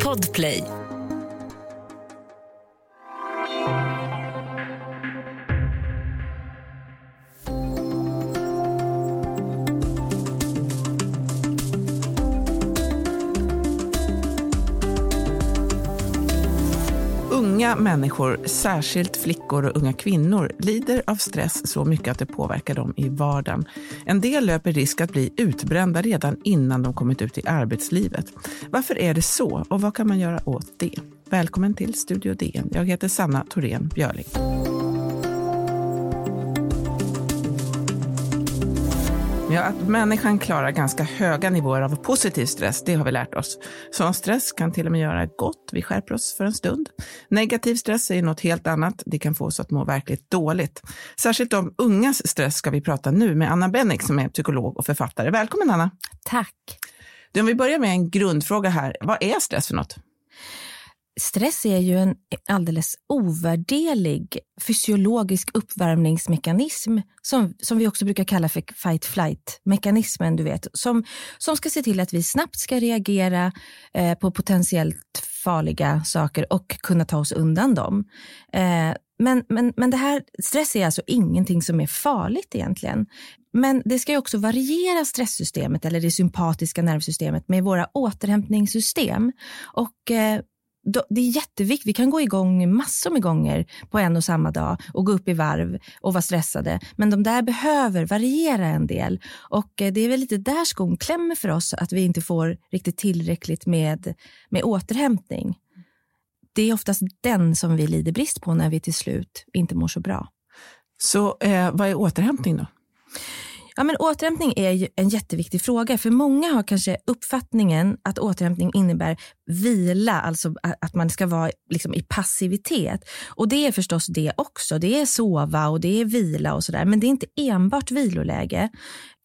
Podplay. Unga människor, särskilt flickor och unga kvinnor, lider av stress så mycket att det påverkar dem i vardagen. En del löper risk att bli utbrända redan innan de kommit ut i arbetslivet. Varför är det så och vad kan man göra åt det? Välkommen till Studio DN. Jag heter Sanna Thorén Björling. Ja, att människan klarar ganska höga nivåer av positiv stress, det har vi lärt oss. Sån stress kan till och med göra gott, vi skärper oss för en stund. Negativ stress är något helt annat, det kan få oss att må verkligt dåligt. Särskilt om ungas stress ska vi prata nu med Anna Bennick som är psykolog och författare. Välkommen Anna! Tack! Du, om vi börjar med en grundfråga här, vad är stress för något? Stress är ju en alldeles ovärderlig fysiologisk uppvärmningsmekanism som, som vi också brukar kalla för fight-flight-mekanismen, du vet, som, som ska se till att vi snabbt ska reagera eh, på potentiellt farliga saker och kunna ta oss undan dem. Eh, men, men, men det här, stress är alltså ingenting som är farligt egentligen. Men det ska ju också variera stresssystemet eller det sympatiska nervsystemet med våra återhämtningssystem. Och eh, det är jätteviktigt. Vi kan gå igång massor med gånger på en och samma dag och gå upp i varv och vara stressade. Men de där behöver variera en del. Och eh, det är väl lite där skon klämmer för oss, att vi inte får riktigt tillräckligt med, med återhämtning. Det är oftast den som vi lider brist på när vi till slut inte mår så bra. Så eh, vad är återhämtning då? Ja, men återhämtning är en jätteviktig fråga. För Många har kanske uppfattningen att återhämtning innebär vila, alltså att man ska vara liksom i passivitet. Och Det är förstås det också. Det är sova och det är vila och sådär. Men det är inte enbart viloläge.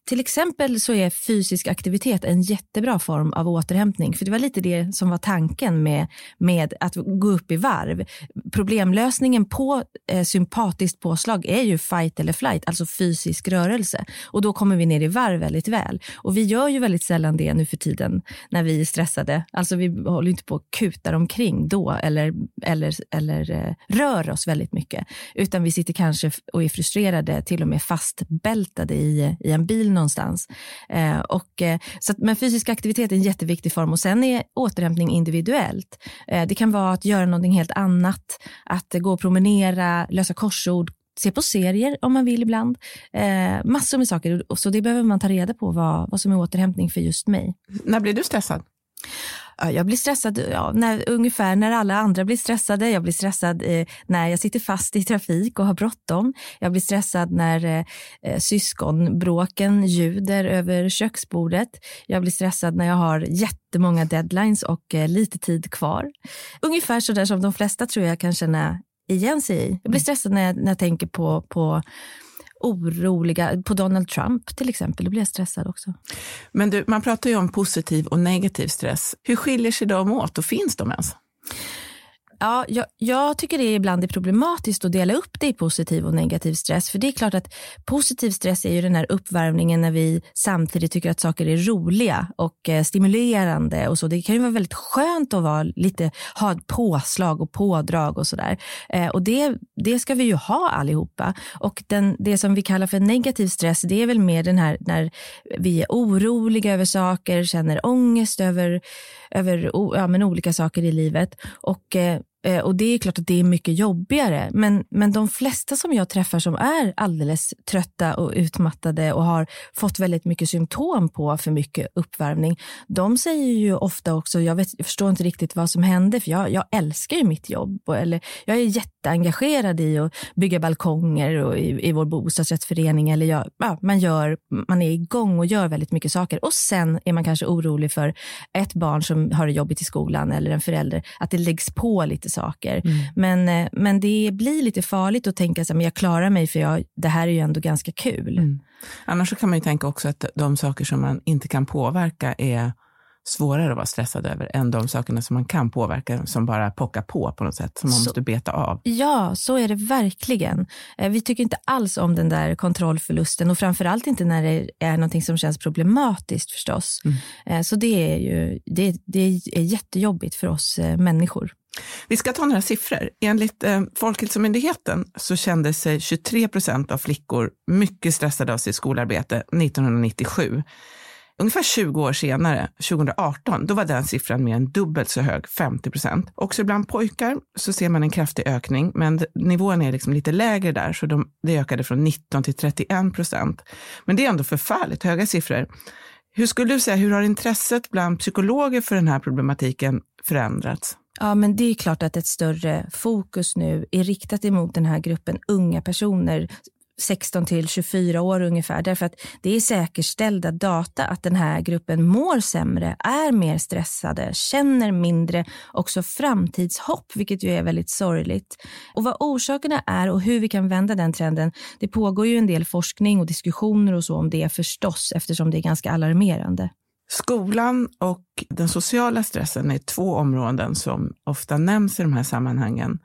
Till exempel så är fysisk aktivitet en jättebra form av återhämtning. För det var lite det som var tanken med, med att gå upp i varv. Problemlösningen på eh, sympatiskt påslag är ju fight eller flight, alltså fysisk rörelse. Och då kommer vi ner i varv väldigt väl. Och vi gör ju väldigt sällan det nu för tiden när vi är stressade. Alltså vi håller inte på och kutar omkring då eller, eller, eller eh, rör oss väldigt mycket. Utan vi sitter kanske och är frustrerade, till och med fastbältade i, i en bil någonstans. Eh, och, eh, så att, men fysisk aktivitet är en jätteviktig form och sen är återhämtning individuellt. Eh, det kan vara att göra någonting helt annat, att gå och promenera, lösa korsord, se på serier om man vill ibland. Eh, massor med saker. Så det behöver man ta reda på vad, vad som är återhämtning för just mig. När blir du stressad? Jag blir stressad ja, när, ungefär när alla andra blir stressade. Jag blir stressad eh, när jag sitter fast i trafik och har bråttom. Jag blir stressad när eh, eh, syskonbråken ljuder över köksbordet. Jag blir stressad när jag har jättemånga deadlines och eh, lite tid kvar. Ungefär så där som de flesta tror jag kan känna igen sig i. Jag blir mm. stressad när jag, när jag tänker på, på oroliga, på Donald Trump till exempel, då blir jag stressad också. Men du, man pratar ju om positiv och negativ stress. Hur skiljer sig de åt och finns de ens? Ja, jag, jag, tycker det ibland är problematiskt att dela upp det i positiv och negativ stress. För det är klart att positiv stress är ju den här uppvärmningen när vi samtidigt tycker att saker är roliga och eh, stimulerande och så. Det kan ju vara väldigt skönt att vara lite, ha ett påslag och pådrag och sådär. Eh, och det, det ska vi ju ha allihopa. Och den, det som vi kallar för negativ stress, det är väl mer den här när vi är oroliga över saker, känner ångest över, över ja, men olika saker i livet. Och eh, Eh, Eh, och det är klart att det är mycket jobbigare. Men, men de flesta som jag träffar som är alldeles trötta och utmattade och har fått väldigt mycket symptom på för mycket uppvärmning, de säger ju ofta också, jag, vet, jag förstår inte riktigt vad som hände, för jag, jag älskar ju mitt jobb. Eller jag är jätteengagerad i att bygga balkonger och i, i vår bostadsrättsförening. Eller jag, ja, man, gör, man är igång och gör väldigt mycket saker. Och sen är man kanske orolig för ett barn som har det jobbigt i skolan eller en förälder, att det läggs på lite saker. Mm. Men, eh, men det blir lite farligt att tänka att jag klarar mig för jag, det här är ju ändå ganska kul. Mm. Annars kan man ju tänka också att de saker som man inte kan påverka är svårare att vara stressad över än de sakerna som man kan påverka, som bara pockar på på något sätt, som man så, måste beta av. Ja, så är det verkligen. Eh, vi tycker inte alls om den där kontrollförlusten och framförallt inte när det är någonting som känns problematiskt förstås. Mm. Eh, så det är ju det, det är jättejobbigt för oss människor. Vi ska ta några siffror. Enligt eh, Folkhälsomyndigheten så kände sig 23 procent av flickor mycket stressade av sitt skolarbete 1997. Ungefär 20 år senare, 2018, då var den siffran mer än dubbelt så hög, 50 procent. Också bland pojkar så ser man en kraftig ökning, men nivån är liksom lite lägre där, så de, det ökade från 19 till 31 procent. Men det är ändå förfärligt höga siffror. Hur skulle du säga, hur har intresset bland psykologer för den här problematiken förändrats? Ja, men det är klart att ett större fokus nu är riktat emot den här gruppen unga personer 16 till 24 år ungefär. Därför att det är säkerställda data att den här gruppen mår sämre, är mer stressade, känner mindre också framtidshopp, vilket ju är väldigt sorgligt. Och vad orsakerna är och hur vi kan vända den trenden, det pågår ju en del forskning och diskussioner och så om det förstås, eftersom det är ganska alarmerande. Skolan och den sociala stressen är två områden som ofta nämns i de här sammanhangen.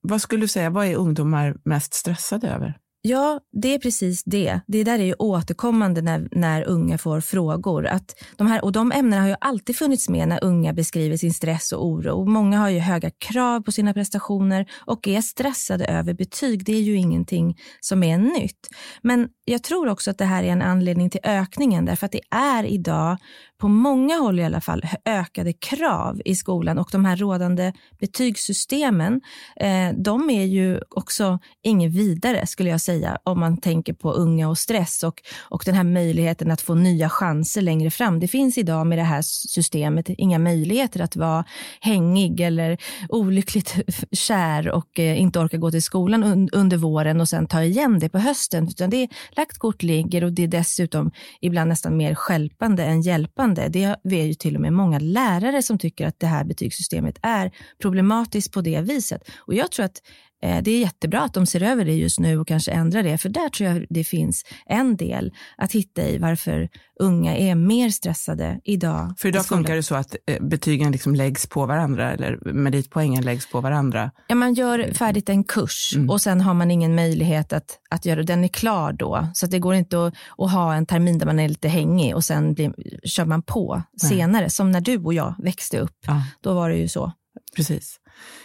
Vad skulle du säga, vad är ungdomar mest stressade över? Ja, det är precis det. Det där är ju återkommande när, när unga får frågor. Att de här, och de ämnena har ju alltid funnits med när unga beskriver sin stress och oro. Många har ju höga krav på sina prestationer och är stressade över betyg. Det är ju ingenting som är nytt. Men jag tror också att det här är en anledning till ökningen därför att det är idag på många håll i alla fall ökade krav i skolan och de här rådande betygssystemen, eh, de är ju också inget vidare skulle jag säga om man tänker på unga och stress och, och den här möjligheten att få nya chanser längre fram. Det finns idag med det här systemet inga möjligheter att vara hängig eller olyckligt kär och eh, inte orka gå till skolan un under våren och sen ta igen det på hösten, utan det är lagt kort ligger och det är dessutom ibland nästan mer skälpande än hjälpande lärande. Det är ju till och med många lärare som tycker att det här betygssystemet är problematiskt på det viset. Och jag tror att det är jättebra att de ser över det just nu och kanske ändrar det, för där tror jag det finns en del att hitta i varför unga är mer stressade idag. För idag funkar det så att eh, betygen liksom läggs på varandra eller meritpoängen läggs på varandra? Ja, man gör färdigt en kurs mm. och sen har man ingen möjlighet att, att göra den är klar då. Så det går inte att, att, ha en termin där man är lite hängig och sen blir, kör man på Nej. senare, som när du och jag växte upp. Ja. Då var det ju så. Precis.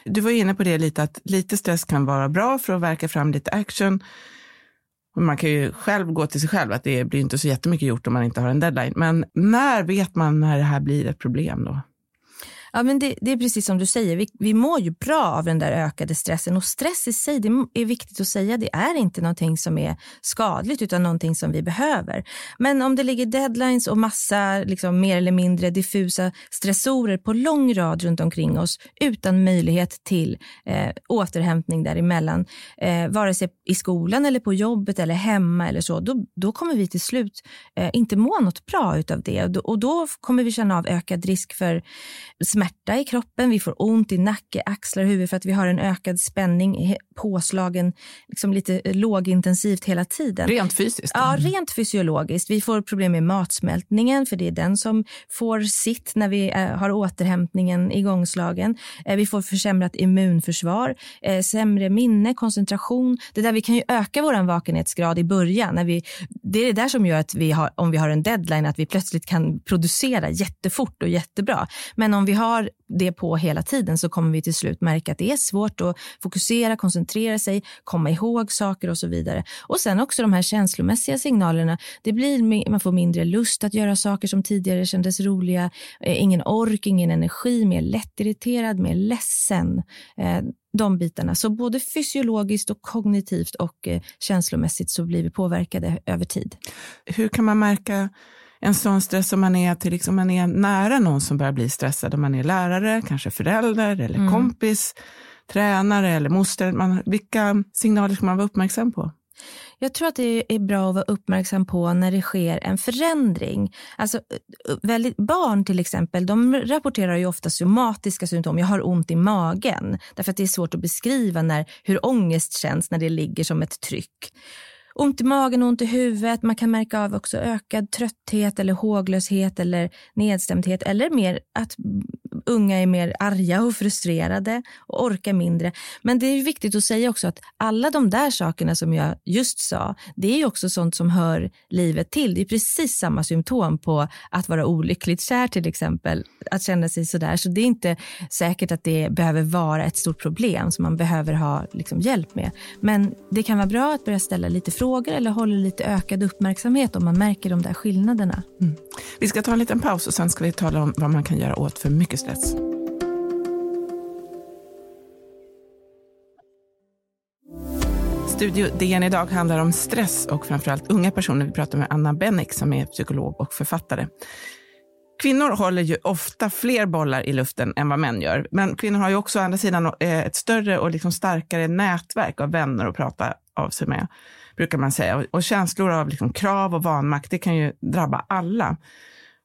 Du var inne på det lite, att lite stress kan vara bra för att verka fram lite action. Man kan ju själv gå till sig själv att det blir inte så jättemycket gjort om man inte har en deadline. Men när vet man när det här blir ett problem då? Ja, men det, det, är precis som du säger, vi, vi mår ju bra av den där ökade stressen. Och stress i sig, det är viktigt att säga, det är inte någonting som är skadligt utan någonting som vi behöver. Men om det ligger deadlines och massa liksom, mer eller mindre diffusa stressorer på lång rad runt omkring oss utan möjlighet till eh, återhämtning däremellan, eh, vare sig i skolan eller på jobbet eller hemma eller så, då, då kommer vi till slut eh, inte må något bra utav det. Och då, och då kommer vi känna av ökad risk för smärta i kroppen, vi får ont i nacke, axlar, huvud för att vi har en ökad spänning, påslagen liksom lite lågintensivt hela tiden. Rent fysiskt? Ja, rent fysiologiskt. Vi får problem med matsmältningen för det är den som får sitt när vi eh, har återhämtningen igångslagen. Eh, vi får försämrat immunförsvar, eh, sämre minne, koncentration. Det där vi kan ju öka vår vakenhetsgrad i början. När vi, det är det där som gör att vi har, om vi har en deadline, att vi plötsligt kan producera jättefort och jättebra. Men om vi har har det på hela tiden så kommer vi till slut märka att det är svårt att fokusera, koncentrera sig, komma ihåg saker och så vidare. Och sen också de här känslomässiga signalerna. Det blir, man får mindre lust att göra saker som tidigare kändes roliga, eh, ingen ork, ingen energi, mer lättirriterad, mer ledsen. Eh, de bitarna. Så både fysiologiskt och kognitivt och eh, känslomässigt så blir vi påverkade över tid. Hur kan man märka en sån stress om man är, till, liksom, man är nära någon som börjar bli stressad, om man är lärare, kanske förälder eller mm. kompis, tränare eller moster. Man, vilka signaler ska man vara uppmärksam på? Jag tror att det är bra att vara uppmärksam på när det sker en förändring. Alltså, väldigt, barn till exempel, de rapporterar ju ofta somatiska symptom. Jag har ont i magen. Därför att det är svårt att beskriva när, hur ångest känns när det ligger som ett tryck ont i magen, ont i huvudet. Man kan märka av också ökad trötthet eller håglöshet eller nedstämdhet eller mer att unga är mer arga och frustrerade och orkar mindre. Men det är viktigt att säga också att alla de där sakerna som jag just sa, det är också sånt som hör livet till. Det är precis samma symptom på att vara olyckligt kär till exempel, att känna sig sådär. Så det är inte säkert att det behöver vara ett stort problem som man behöver ha liksom, hjälp med. Men det kan vara bra att börja ställa lite frågor eller hålla lite ökad uppmärksamhet om man märker de där skillnaderna. Mm. Vi ska ta en liten paus och sen ska vi tala om vad man kan göra åt för mycket stress. Studio DN idag handlar om stress och framförallt unga personer. Vi pratar med Anna Bennick som är psykolog och författare. Kvinnor håller ju ofta fler bollar i luften än vad män gör. Men kvinnor har ju också å andra sidan eh, ett större och liksom starkare nätverk av vänner att prata av sig med, brukar man säga. Och känslor av liksom krav och vanmakt, det kan ju drabba alla.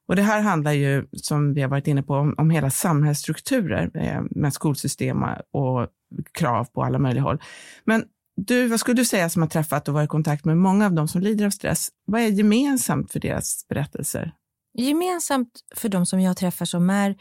Och det här handlar ju, som vi har varit inne på, om, om hela samhällsstrukturer eh, med skolsystem och krav på alla möjliga håll. Men du, vad skulle du säga som har träffat och varit i kontakt med många av dem som lider av stress? Vad är gemensamt för deras berättelser? Gemensamt för de som jag träffar som är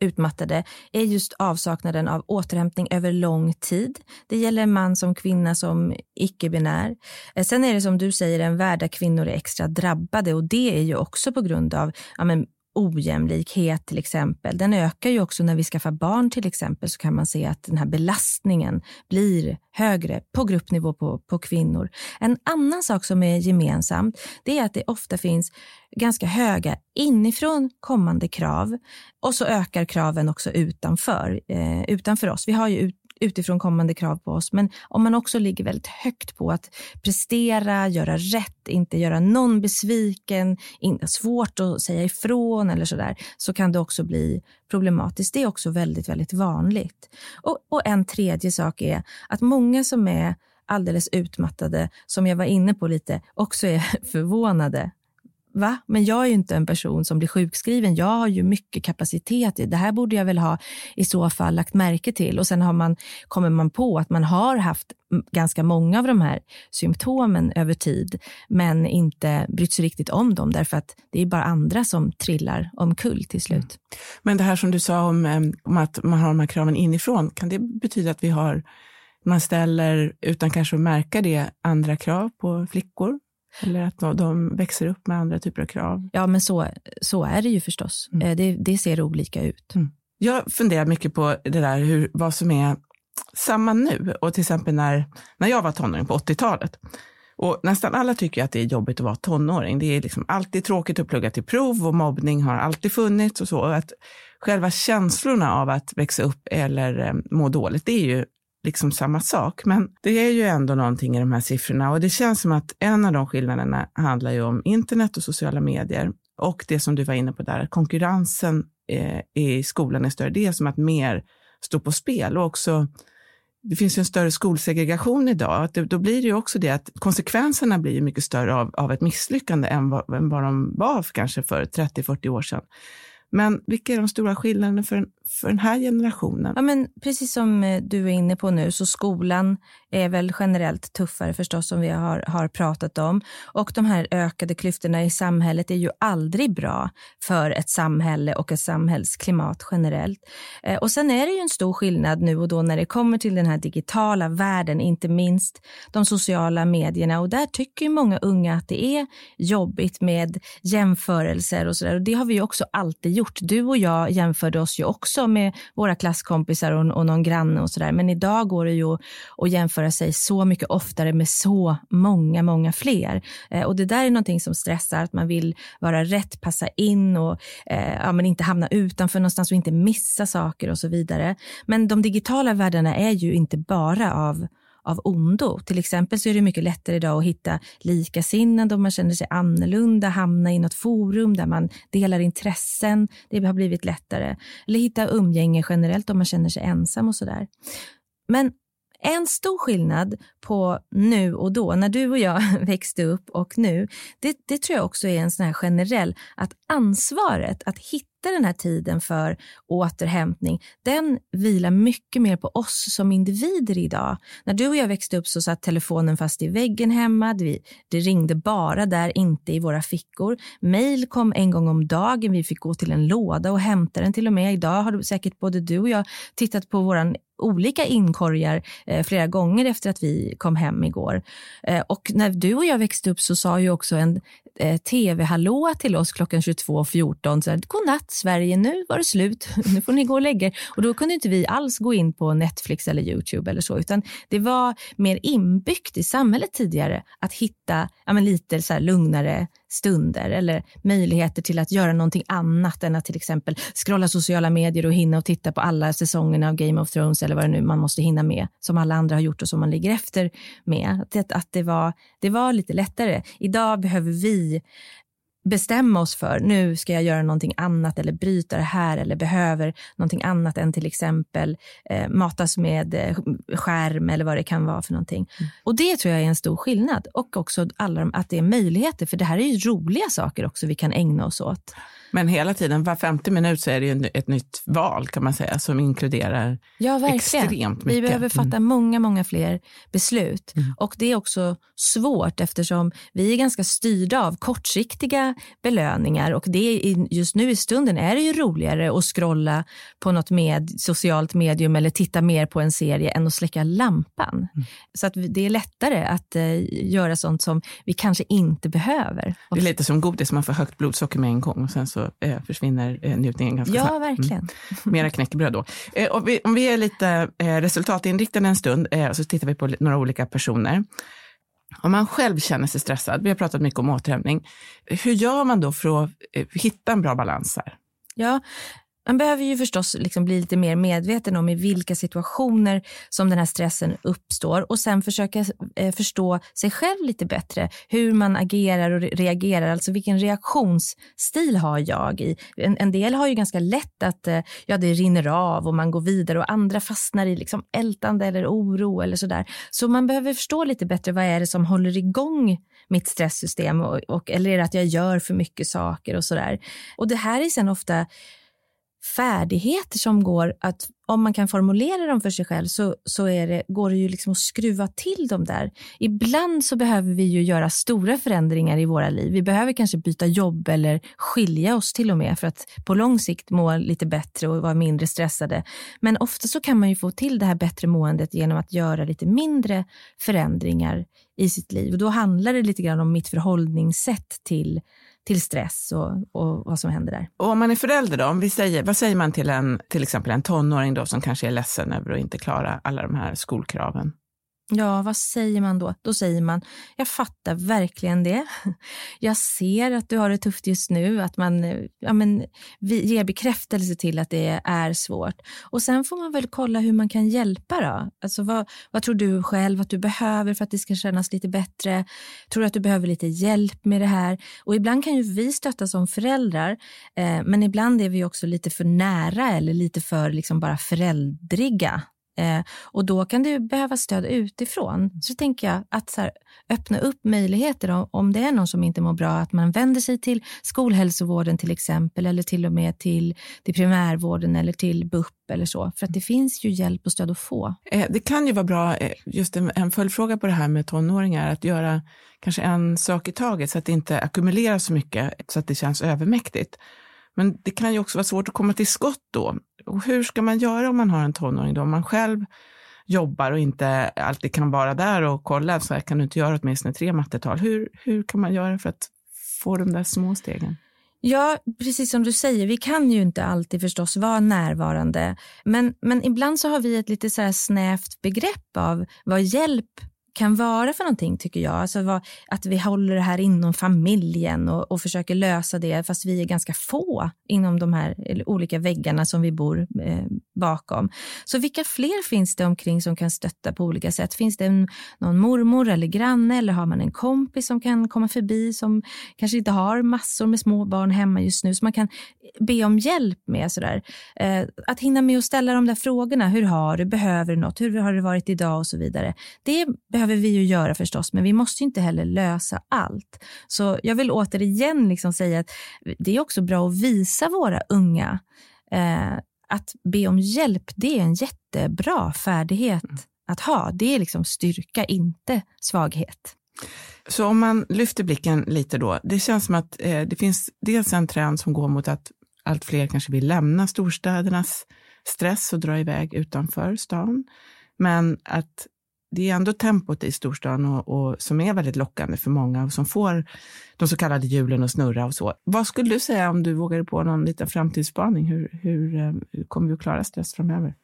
utmattade är just avsaknaden av återhämtning över lång tid. Det gäller man som kvinna som icke-binär. Eh, sen är det som du säger en värld där kvinnor är extra drabbade och det är ju också på grund av ja, men, ojämlikhet till exempel. Den ökar ju också när vi skaffar barn till exempel så kan man se att den här belastningen blir högre på gruppnivå på, på kvinnor. En annan sak som är gemensamt det är att det ofta finns ganska höga inifrån kommande krav och så ökar kraven också utanför, eh, utanför oss. Vi har ju ut, utifrån kommande krav på oss. Men om man också ligger väldigt högt på att prestera, göra rätt, inte göra någon besviken, inte svårt att säga ifrån eller sådär, så kan det också bli problematiskt. Det är också väldigt, väldigt vanligt. Och, och en tredje sak är att många som är alldeles utmattade, som jag var inne på lite, också är förvånade Va? Men jag är ju inte en person som blir sjukskriven. Jag har ju mycket kapacitet. Det här borde jag väl ha i så fall lagt märke till. Och sen har man, kommer man på att man har haft ganska många av de här symptomen över tid, men inte brytt sig riktigt om dem därför att det är bara andra som trillar omkull till slut. Mm. Men det här som du sa om, om att man har de här kraven inifrån, kan det betyda att vi har man ställer, utan kanske att märka det, andra krav på flickor eller att de växer upp med andra typer av krav. Ja, men så, så är det ju förstås. Mm. Eh, det, det, ser olika ut. Mm. Jag funderar mycket på det där, hur, vad som är samma nu. Och till exempel när, när jag var tonåring på 80-talet. Och nästan alla tycker att det är jobbigt att vara tonåring. Det är liksom alltid tråkigt att plugga till prov och mobbning har alltid funnits och så. Och att själva känslorna av att växa upp eller eh, må dåligt, det är ju liksom samma sak. Men det är ju ändå någonting i de här siffrorna och det känns som att en av de skillnaderna handlar ju om internet och sociala medier och det som du var inne på där, konkurrensen eh, i skolan är större. Det är som att mer står på spel och också det finns ju en större skolsegregation idag. Att det, då blir det ju också det att konsekvenserna blir mycket större av, av ett misslyckande än vad, än vad de var för kanske för 30-40 år sedan. Men vilka är de stora skillnaderna för, för den här generationen? Ja, men precis som eh, du är inne på nu, så skolan är väl generellt tuffare förstås, som vi har, har pratat om. Och de här ökade klyftorna i samhället är ju aldrig bra för ett samhälle och ett samhällsklimat generellt. Eh, och sen är det ju en stor skillnad nu och då när det kommer till den här digitala världen, inte minst de sociala medierna. Och där tycker ju många unga att det är jobbigt med jämförelser och sådär. Och det har vi ju också alltid gjort. Du och jag jämförde oss ju också med våra klasskompisar och, och någon granne och sådär. Men idag går det ju att jämföra sig så mycket oftare med så många, många fler. Eh, och det där är någonting som stressar, att man vill vara rätt, passa in och eh, ja, men inte hamna utanför någonstans och inte missa saker och så vidare. Men de digitala värdena är ju inte bara av av ondo. Till exempel så är det mycket lättare idag att hitta likasinnade om man känner sig annorlunda, hamna i något forum där man delar intressen. Det har blivit lättare. Eller hitta umgänge generellt om man känner sig ensam och sådär. Men en stor skillnad på nu och då, när du och jag växte upp och nu, det, det tror jag också är en sån här generell, att ansvaret att hitta den här tiden för återhämtning, den vilar mycket mer på oss som individer idag. När du och jag växte upp så satt telefonen fast i väggen hemma. Det ringde bara där, inte i våra fickor. Mail kom en gång om dagen. Vi fick gå till en låda och hämta den till och med. Idag har säkert både du och jag tittat på våran olika inkorgar eh, flera gånger efter att vi kom hem igår. Eh, och när du och jag växte upp så sa ju också en Eh, tv-hallå till oss klockan 22.14. Godnatt Sverige, nu var det slut. nu får ni gå och lägga er. Och då kunde inte vi alls gå in på Netflix eller Youtube eller så, utan det var mer inbyggt i samhället tidigare att hitta ja, men lite så lugnare stunder eller möjligheter till att göra någonting annat än att till exempel scrolla sociala medier och hinna och titta på alla säsongerna av Game of Thrones eller vad det nu man måste hinna med som alla andra har gjort och som man ligger efter med. Att, att det, var, det var lite lättare. Idag behöver vi bestämma oss för nu ska jag göra någonting annat eller bryta det här eller behöver någonting annat än till exempel eh, matas med eh, skärm eller vad det kan vara för någonting. Mm. Och det tror jag är en stor skillnad och också alla, att det är möjligheter för det här är ju roliga saker också vi kan ägna oss åt. Men hela tiden, var 50 minut så är det ju ett nytt val kan man säga som inkluderar ja, verkligen. extremt mycket. Vi behöver fatta mm. många, många fler beslut. Mm. Och det är också svårt eftersom vi är ganska styrda av kortsiktiga belöningar och det är, just nu i stunden är det ju roligare att scrolla på något med, socialt medium eller titta mer på en serie än att släcka lampan. Mm. Så att det är lättare att uh, göra sånt som vi kanske inte behöver. Det är lite som godis, man får högt blodsocker med en gång och sen så eh, försvinner eh, njutningen ganska ja, snabbt. Ja, verkligen. Mm. Mera knäckebröd då. Eh, vi, om vi är lite eh, resultatinriktade en stund eh, så tittar vi på några olika personer. Om man själv känner sig stressad, vi har pratat mycket om återhämtning, hur gör man då för att eh, hitta en bra balans här? Ja, man behöver ju förstås liksom bli lite mer medveten om i vilka situationer som den här stressen uppstår och sen försöka eh, förstå sig själv lite bättre. Hur man agerar och reagerar, alltså vilken reaktionsstil har jag i? En, en del har ju ganska lätt att eh, ja, det rinner av och man går vidare och andra fastnar i liksom ältande eller oro eller sådär. Så man behöver förstå lite bättre vad är det som håller igång mitt stresssystem och, och, eller är det att jag gör för mycket saker och sådär. Och det här är sen ofta färdigheter som går att, om man kan formulera dem för sig själv så, så är det, går det ju liksom att skruva till dem där. Ibland så behöver vi ju göra stora förändringar i våra liv. Vi behöver kanske byta jobb eller skilja oss till och med för att på lång sikt må lite bättre och vara mindre stressade. Men ofta så kan man ju få till det här bättre måendet genom att göra lite mindre förändringar i sitt liv. Och då handlar det lite grann om mitt förhållningssätt till till stress och, och vad som händer där. Och om man är förälder då, om vi säger, vad säger man till en, till exempel en tonåring då som kanske är ledsen över att inte klara alla de här skolkraven? Ja, vad säger man då? Då säger man, jag fattar verkligen det. Jag ser att du har det tufft just nu, att man eh, ja, men, ger bekräftelse till att det är svårt. Och sen får man väl kolla hur man kan hjälpa då. Alltså vad, vad tror du själv att du behöver för att det ska kännas lite bättre? Tror du att du behöver lite hjälp med det här? Och ibland kan ju vi stötta som föräldrar, eh, men ibland är vi också lite för nära eller lite för liksom bara föräldriga Eh, och då kan det behöva stöd utifrån. Så tänker jag att så här, öppna upp möjligheter om, om det är någon som inte mår bra, att man vänder sig till skolhälsovården till exempel eller till och med till, till primärvården eller till BUP eller så. För att det finns ju hjälp och stöd att få. Eh, det kan ju vara bra, eh, just en, en följdfråga på det här med tonåringar, att göra kanske en sak i taget så att det inte ackumulerar så mycket så att det känns övermäktigt. Men det kan ju också vara svårt att komma till skott då. Och hur ska man göra om man har en tonåring då? Om man själv jobbar och inte alltid kan vara där och kolla, så här kan du inte göra åtminstone tre mattetal. Hur, hur kan man göra för att få de där små stegen? Ja, precis som du säger, vi kan ju inte alltid förstås vara närvarande. Men, men ibland så har vi ett lite så snävt begrepp av vad hjälp kan vara för någonting tycker jag. Alltså vad, att vi håller det här inom familjen och, och, försöker lösa det fast vi är ganska få inom de här olika väggarna som vi bor, eh, bakom. Så vilka fler finns det omkring som kan stötta på olika sätt? Finns det en, någon mormor eller granne eller har man en kompis som kan komma förbi som kanske inte har massor med små barn hemma just nu så man kan be om hjälp med sådär. Eh, att hinna med att ställa de där frågorna. Hur har du? Behöver du något? Hur har det varit idag och så vidare. Det behöver vi ju göra förstås, men vi måste inte heller lösa allt. Så jag vill återigen liksom säga att det är också bra att visa våra unga eh, att be om hjälp, det är en jättebra färdighet mm. att ha. Det är liksom styrka, inte svaghet. Så om man lyfter blicken lite då, det känns som att eh, det finns dels en trend som går mot att allt fler kanske vill lämna storstädernas stress och dra iväg utanför stan. Men att det är ändå tempot i storstan och, och, som är väldigt lockande för många och som får de så kallade hjulen att snurra och så. Vad skulle du säga om du vågade på någon liten framtidsspaning? Hur, hur, hur kommer vi att klara stress framöver?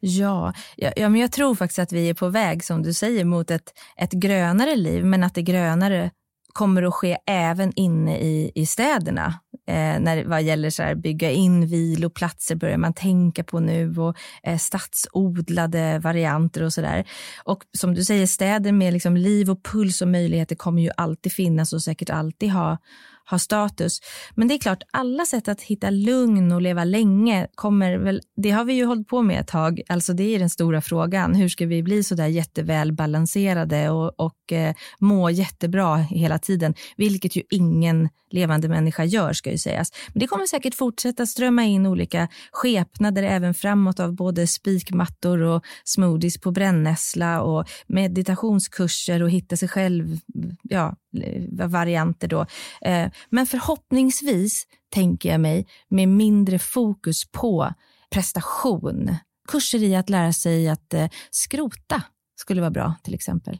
Ja, ja, ja, men jag tror faktiskt att vi är på väg, som du säger, mot ett, ett grönare liv, men att det grönare kommer att ske även inne i, i städerna. Eh, när vad gäller så här, bygga in viloplatser börjar man tänka på nu och eh, stadsodlade varianter och sådär. Och som du säger, städer med liksom liv och puls och möjligheter kommer ju alltid finnas och säkert alltid ha, ha status. Men det är klart, alla sätt att hitta lugn och leva länge kommer väl, det har vi ju hållit på med ett tag, alltså det är den stora frågan. Hur ska vi bli så där jätteväl balanserade och, och eh, må jättebra hela tiden, vilket ju ingen levande människa gör ska ju sägas. Men det kommer säkert fortsätta strömma in olika skepnader även framåt av både spikmattor och smoothies på brännässla och meditationskurser och hitta sig själv, ja, varianter då. Eh, men förhoppningsvis, tänker jag mig, med mindre fokus på prestation. Kurser i att lära sig att eh, skrota skulle vara bra till exempel.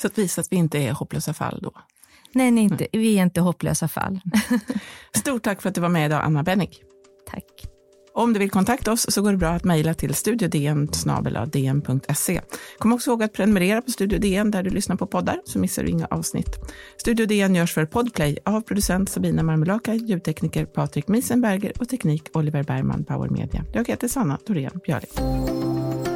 Så att visa att vi inte är hopplösa fall då? Nej, nej inte. vi är inte hopplösa fall. Stort tack för att du var med idag, Anna Bennick. Tack. Om du vill kontakta oss så går det bra att mejla till studiodn.se. Kom också ihåg att prenumerera på Studio DN där du lyssnar på poddar så missar du inga avsnitt. Studio DN görs för Podplay av producent Sabina Marmelaka, ljudtekniker Patrik Miesenberger och teknik Oliver Bergman, Power Media. Jag heter Sanna Thorén Björling.